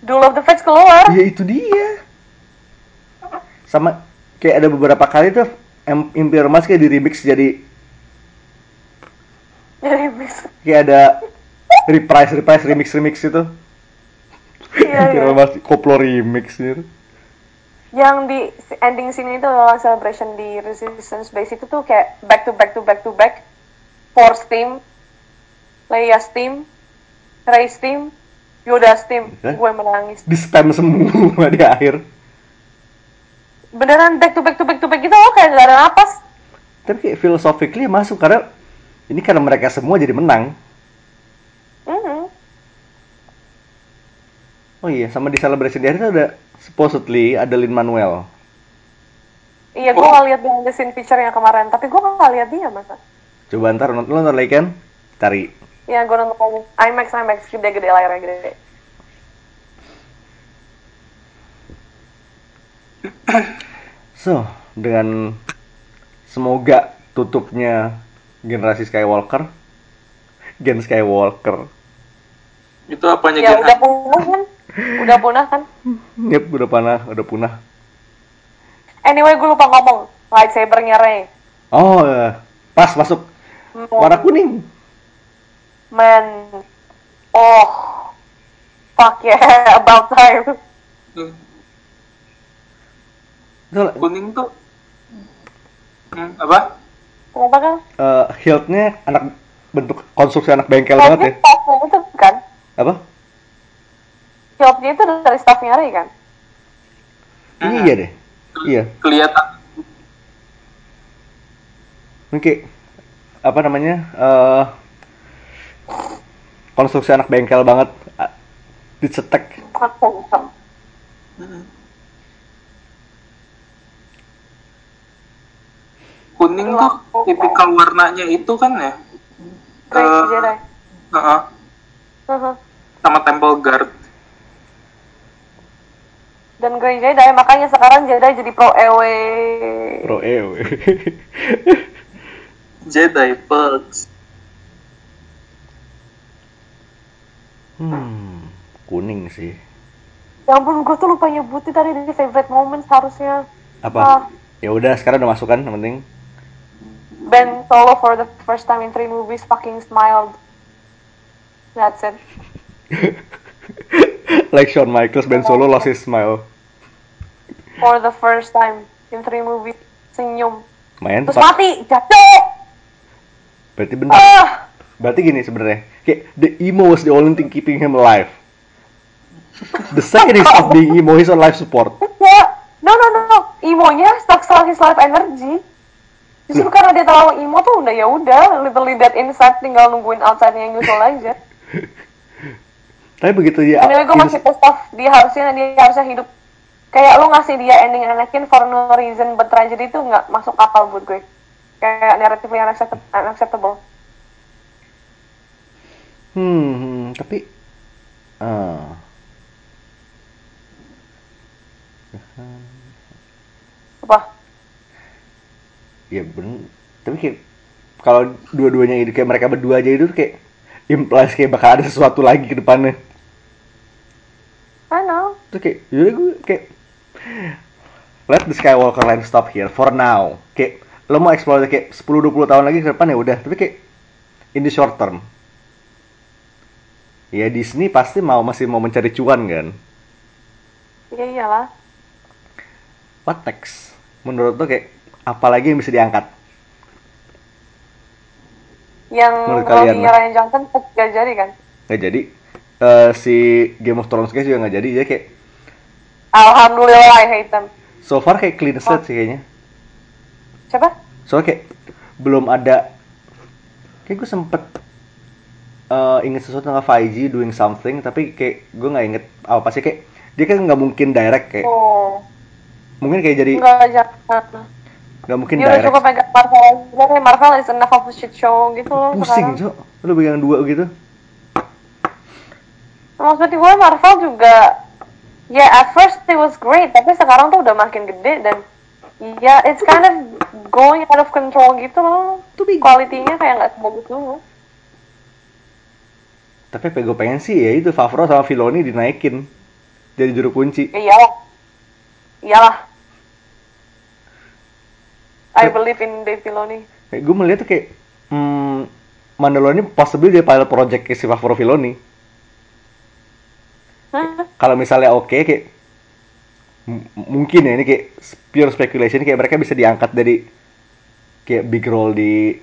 Duel of the Fates keluar. Ya itu dia. Sama kayak ada beberapa kali tuh Em- Imperial March kayak di remix jadi Jadi bis. kayak ada reprise reprise remix remix itu. Iya, Imperial iya. March koplo remix gitu. Yang di ending scene itu adalah celebration di Resistance Base itu tuh kayak back to back to back to back. Force team, Leia's team, Rey's team, Yoda's team. Hah? Gue menangis. Di spam semua di akhir. Beneran back to back to back to back gitu loh kayak gak ada napas. Tapi kayak philosophically masuk karena ini karena mereka semua jadi menang. Mhm. Oh iya, sama di celebration di akhir itu ada supposedly ada Lin Manuel. Iya, gue Oh. gak lihat behind the scene yang kemarin, tapi gue gak lihat dia masa. Coba ntar nonton, nonton lagi kan? Cari. Iya, gue nonton lagi. IMAX, IMAX, gede-gede layarnya gede. So, dengan semoga tutupnya generasi Skywalker, Gen Skywalker. Itu apanya Ya Gen udah punah kan? Udah punah kan? Yep, udah panah, udah punah. Anyway, gue lupa ngomong. Lightsabernya Rey. Oh, ya. pas masuk warna kuning. Man. Oh. Fuck yeah, about time. Hmm, Itu Kuning tuh. Hmm, apa? Kenapa kan? eh, hiltnya anak bentuk konstruksi anak bengkel Hiltnya banget ya. staffnya itu kan? Apa? Hiltnya itu dari staffnya Rey kan? Ini Hmm. iya deh. Iya. Kelihatan. Ini kayak apa namanya? eh konstruksi anak bengkel banget Ah, dicetek Aku Kuning tuh tipikal warnanya itu kan ya? Eh, Jedi. Heeh. Mhm. sama Temple Guard. Dan Grey Jedi makanya sekarang Jedi jadi pro EW. pro ew Jedi Perks. hmm kuning sih Ya ampun, gue tuh lupa nyebutin tadi di favorite moments harusnya. Apa ya udah sekarang udah masuk kan yang penting Ben Solo for the first time in three movies fucking smiled. That's it. like Shawn Michaels Ben Solo lost his smile For the first time in three movies. Senyum. main Terus mati, jatuh. Berarti benar Ah, berarti gini sebenarnya kayak the emo was the only thing keeping him alive the second he stopped being emo he's on life support ya. No, no, no, no. Imonya stuck stuck his life energy. Justru karena dia terlalu emo tuh udah ya udah, literally dead inside, tinggal nungguin outside-nya yang nyusul aja. tapi begitu dia Anyway, gue masih pissed off. Dia harusnya dia harusnya hidup. Kayak lo ngasih dia ending Anakin for no reason but tragedy itu nggak masuk akal buat gue. Kayak narratively unaccept- unacceptable. hmm, hmm, tapi ah Apa? ya bener tapi kayak kalau dua-duanya itu kayak mereka berdua aja itu kayak implies kayak bakal ada sesuatu lagi ke depannya I know. terus kayak yaudah gue kayak let the Skywalker line stop here for now kayak lo mau explore kayak 10-20 tahun lagi ke depan ya udah tapi kayak in the short term ya Disney pasti mau masih mau mencari cuan kan Iya iyalah. what next menurut lo kayak apalagi yang bisa diangkat Yang Menurut kalian? Ryan Johnson gak jadi kan? nggak jadi Eh, si Game of Thrones guys juga nggak jadi jadi kayak Alhamdulillah I hate them. so far kayak clean slate sih kayaknya Siapa? soalnya kayak belum ada kayak gue sempet eh inget sesuatu tentang 5G doing something tapi kayak gue nggak inget apa sih. Kayak dia kan nggak mungkin direct kayak. Oh, mungkin kayak jadi nggak mungkin Dia udah direct. cukup pegang Marvel. Kayak Marvel is enough of a shit show gitu loh pusing cok. Lu pegang dua gitu. Maksud gue Marvel juga ya at first it was great tapi sekarang tuh udah makin gede dan ya it's kind of going out of control gitu loh. Kualitinya kayak nggak sebagus dulu. tapi gue pengen sih ya itu Favreau sama Filoni dinaikin jadi juru kunci Ya iyalah. Iyalah. I believe in Dave Filoni. kayak gue melihat tuh kayak hmm, Mandalorian ini possibly dia pilot project si Favreau Filoni Hah? kalau misalnya oke kayak m- mungkin ya ini kayak pure speculation kayak mereka bisa diangkat dari kayak big role di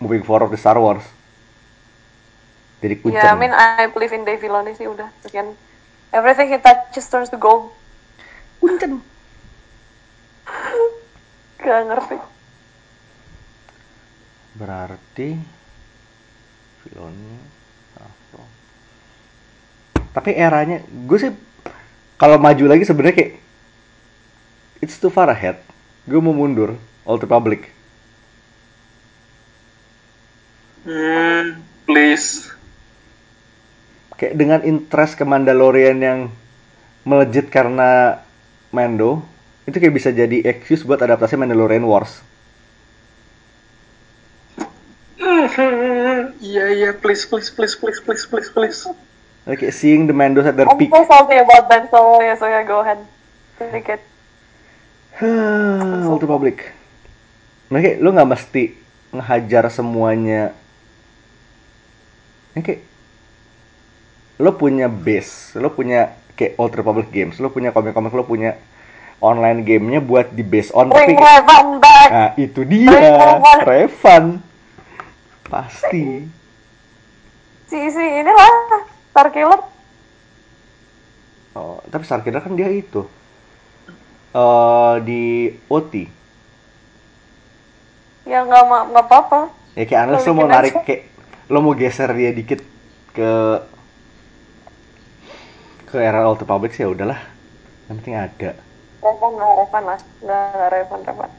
moving forward di Star Wars jadi kuncen Ya, I mean I believe in Dave Filoni sih udah. Sekian. Everything he touches turns to gold. kuncen Gak ngerti. berarti Filoni tapi eranya gue sih kalau maju lagi sebenarnya kayak it's too far ahead gue mau mundur Old Republic Hmm, please. kayak dengan interest ke Mandalorian yang melejit karena Mando itu kayak bisa jadi excuse buat adaptasi Mandalorian Wars Hmm, Iya iya, please please please please please please please. Like, kayak seeing the Mandos at their I'm peak so salty about Ben Solo ya, so yeah, go ahead. Take it. Old Republic nah kayak lu nggak mesti ngehajar semuanya Ini kayak lo punya base lo punya kayak Old Republic games lo punya komik-komik lo punya online gamenya buat di base on tapi Bring Revan back! Nah, itu dia, Revan. Revan. Pasti. Si, si, inilah. Star Killer. Oh, tapi Starkiller kan dia itu. Eh di OT. Ya nggak nggak apa-apa. Ya kayak unless lo mau narik aja. kayak lo mau geser dia dikit ke ke era Old Republic sih ya udahlah yang penting ada Relevan lah, relevan lah. Nggak, nggak relevan, relevan.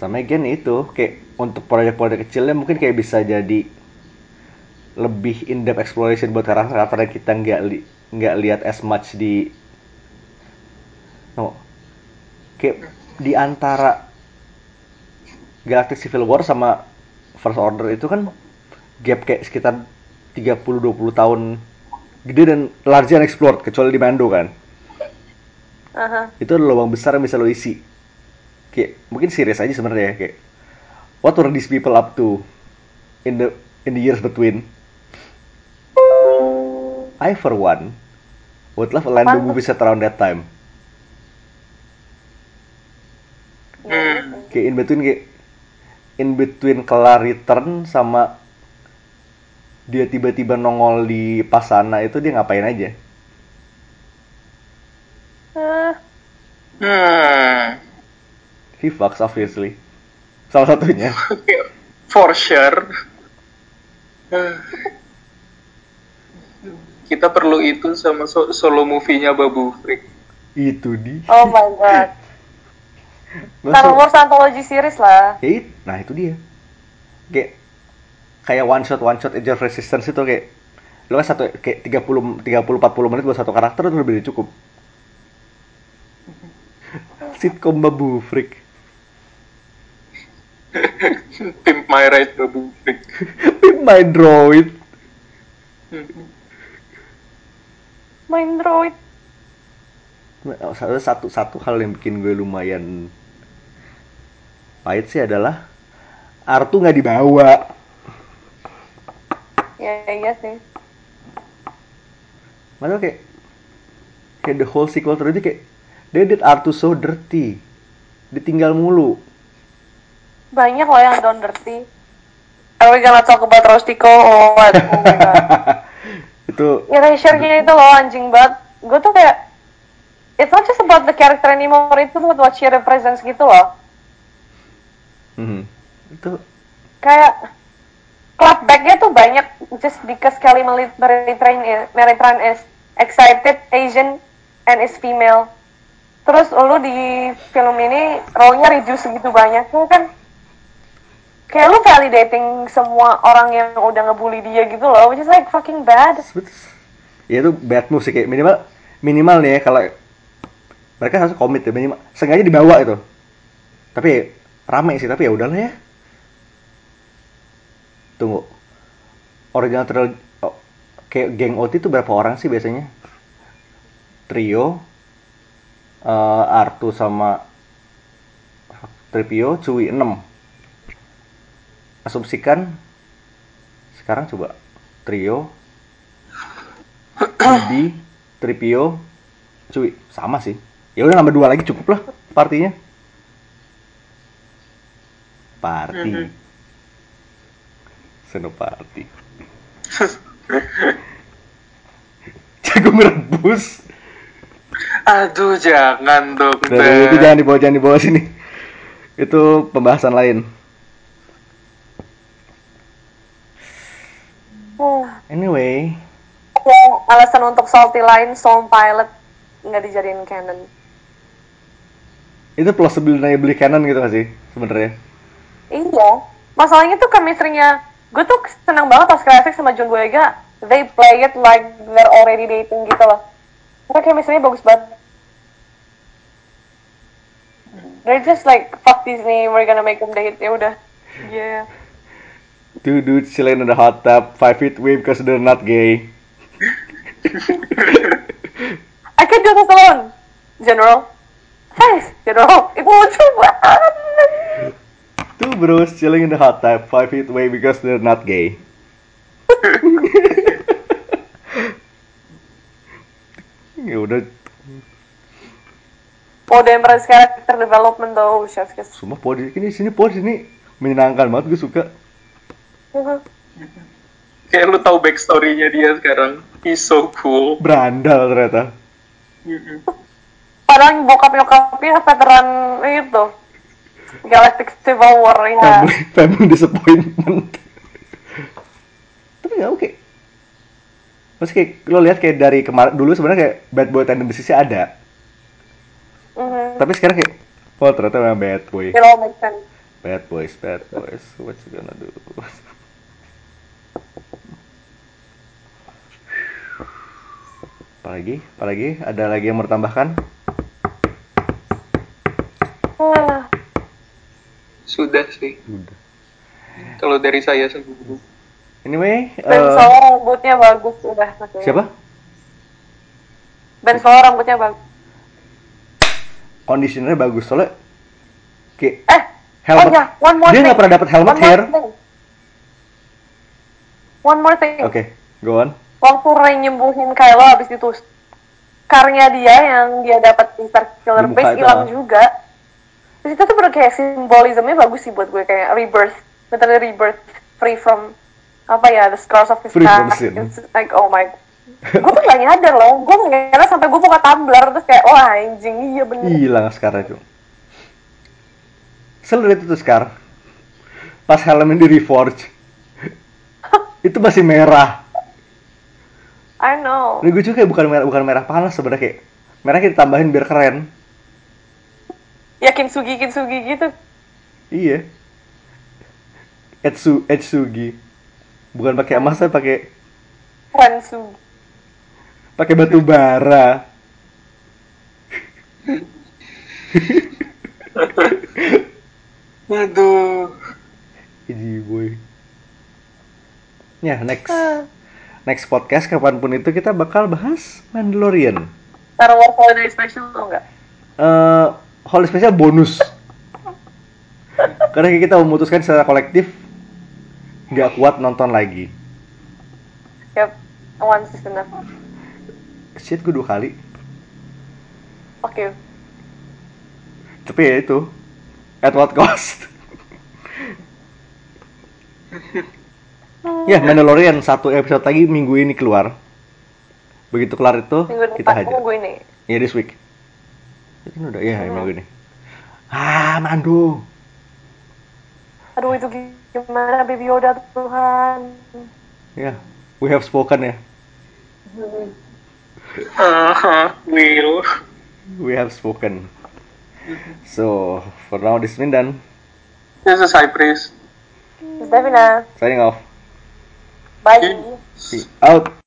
sama again itu kayak untuk proyek-proyek kecilnya mungkin kayak bisa jadi lebih in depth exploration buat karakter-karakter yang kita nggak li- nggak lihat as much di no. Kayak di antara Galactic Civil War sama First Order itu kan gap kayak sekitar 30-20 tahun gede dan largely unexplored kecuali di Mando kan. Aha. itu ada lubang besar yang bisa lo isi. Kayak mungkin serius aja sebenarnya ya, kayak what were these people up to in the in the years between? I for one would love a Lando movie set around that time Hmm. kayak in between kayak in between kelar return sama dia tiba-tiba nongol di Pasana itu dia ngapain aja Eh, Hmm. he fucks obviously salah satunya For sure. Eh. Kita perlu itu sama so- solo movie-nya Babu Freak. itu di oh my god. Star Wars Anthology series lah. Ya, it- nah itu dia. Kayak kayak one shot one shot Age of Resistance itu kayak lo kan satu kayak 30 30 40 menit buat satu karakter itu lebih dari cukup. Sitcom babu freak. Pimp My Ride Babu Freak. My droid. Main droid. Satu, satu satu hal yang bikin gue lumayan pahit sih adalah Artu nggak dibawa. Ya, iya sih. Padahal kayak kayak the whole sequel terus kayak they did Artu so dirty. Ditinggal mulu. Banyak loh yang down dirty. Are we gonna talk about Rostico or what? Oh my god. itu Erasure-nya itu loh anjing banget. Gue tuh kayak It's not just about the character anymore, itu buat what she represents gitu loh. Itu. Kayak clapbacknya tuh banyak. Just because Kelly Maritran is, Maritran is excited, Asian, and is female. Terus lu di film ini role-nya reduce segitu banyak. Tuh kan kayak lu validating semua orang yang udah ngebully dia gitu loh, which is like fucking bad. ya itu bad move sih. Kayak minimal minimal nih ya kalau mereka harus komit ya minimal. Sengaja dibawa itu. Tapi rame sih. Tapi ya udahlah ya tunggu original trio oh, kayak geng OT itu berapa orang sih biasanya trio eh Artu sama Tripio Cui 6 asumsikan sekarang coba trio Budi, Tripio, Cui, sama sih. Ya udah nambah dua lagi cukup lah partinya. Party. Mhm. Senopati. Jago merebus. Aduh, jangan dong. Dari itu jangan dibawa jangan dibawa sini. Itu pembahasan lain. Hmm. Anyway, Yang alasan untuk salty line Storm Pilot nggak dijadiin canon. itu plausible beli canon gitu gak sih sebenarnya? Iya. Masalahnya tuh chemistry-nya gue tuh senang banget pas graphic sama John Boyega they play it like they're already dating gitu loh. Karena chemistry-nya bagus banget. They're just like fuck Disney, we're gonna make them date. Ya udah. Yeah. Two dudes chilling in the hot tub, five feet away because they're not gay. I can do this alone, General. Thanks, General. Itu lucu banget. Two bros chilling in the hot tub, five feet away because they're not gay. ya udah, Oh, Demer's character development though, chef semua po di sini sini po di sini menyenangkan banget gue suka. Kayak lu tahu backstory-nya dia sekarang. He's so cool. Berandal ternyata. Padahal bokap nyokapnya veteran itu Galactic Civil War ya. Family, family disappointment. Tapi nggak oke. Terus kayak lo lihat kayak dari kemarin dulu sebenarnya kayak bad boy tendencies ada. Mhm. Tapi sekarang kayak oh ternyata memang bad boy. It all makes sense. Bad boys, bad boys. What you gonna do? Apalagi? Apalagi? Ada lagi yang mau ditambahkan? Ah, Sudah sih. Kalau dari saya sendiri. Anyway, Ben eh, Solo rambutnya bagus udah maksudnya. siapa? Ben Solo rambutnya bagus. Conditionernya bagus soalnya kayak Eh, helmet. oh ya, one more Dia nggak pernah dapat helmet One hair. thing. One more thing. Oke, go on. Waktu Ray nyembuhin Kylo abis itu scarnya dia yang dia dapat di muka base hilang juga. Terus itu tuh bener kayak simbolismenya bagus sih buat gue kayak rebirth, bener rebirth free from apa ya the scars of his past. It's like oh my gue tuh gak nyadar loh, gue ngira sampai gue buka tumbler terus kayak oh anjing iya bener. Hilang sekarang itu. Selalu itu tuh Scar. Pas helmnya di reforge. itu masih merah. I know. Ini gue juga kayak bukan merah bukan merah panas sebenarnya kayak merah kita tambahin biar keren. Ya Kintsugi Kintsugi gitu. Iya. Etsu Etsugi. Bukan pakai emas tapi pakai Ransugi. pakai batu bara. Aduh. Iji boy. Ya, next. Next podcast kapan pun itu kita bakal bahas Mandalorian. Star Wars Holiday Special atau enggak? eh Holy Special bonus. Karena kita memutuskan secara kolektif nggak kuat nonton lagi. Yep, one is enough. Shit, gue dua kali. Oke. Tapi ya itu, at what cost? ya, Mandalorian satu episode lagi minggu ini keluar. Begitu kelar itu, Minggu kita hajar. minggu ini. Ya, this week. Ini kan udah, ya, minggu ini. Ah, mandu. Aduh itu gimana Baby Yoda Tuhan. Ya, we have spoken ya. Ah, Will. We have spoken. So, for now this is Mindan. This is High Priest. Davina, Signing off. bye. See out.